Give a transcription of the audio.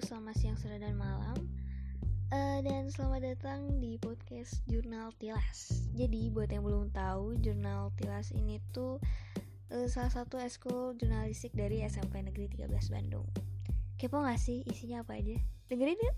selamat siang, sore, dan malam uh, Dan selamat datang di podcast Jurnal Tilas Jadi buat yang belum tahu, Jurnal Tilas ini tuh uh, salah satu eskul jurnalistik dari SMP Negeri 13 Bandung Kepo gak sih isinya apa aja? Dengerin yuk!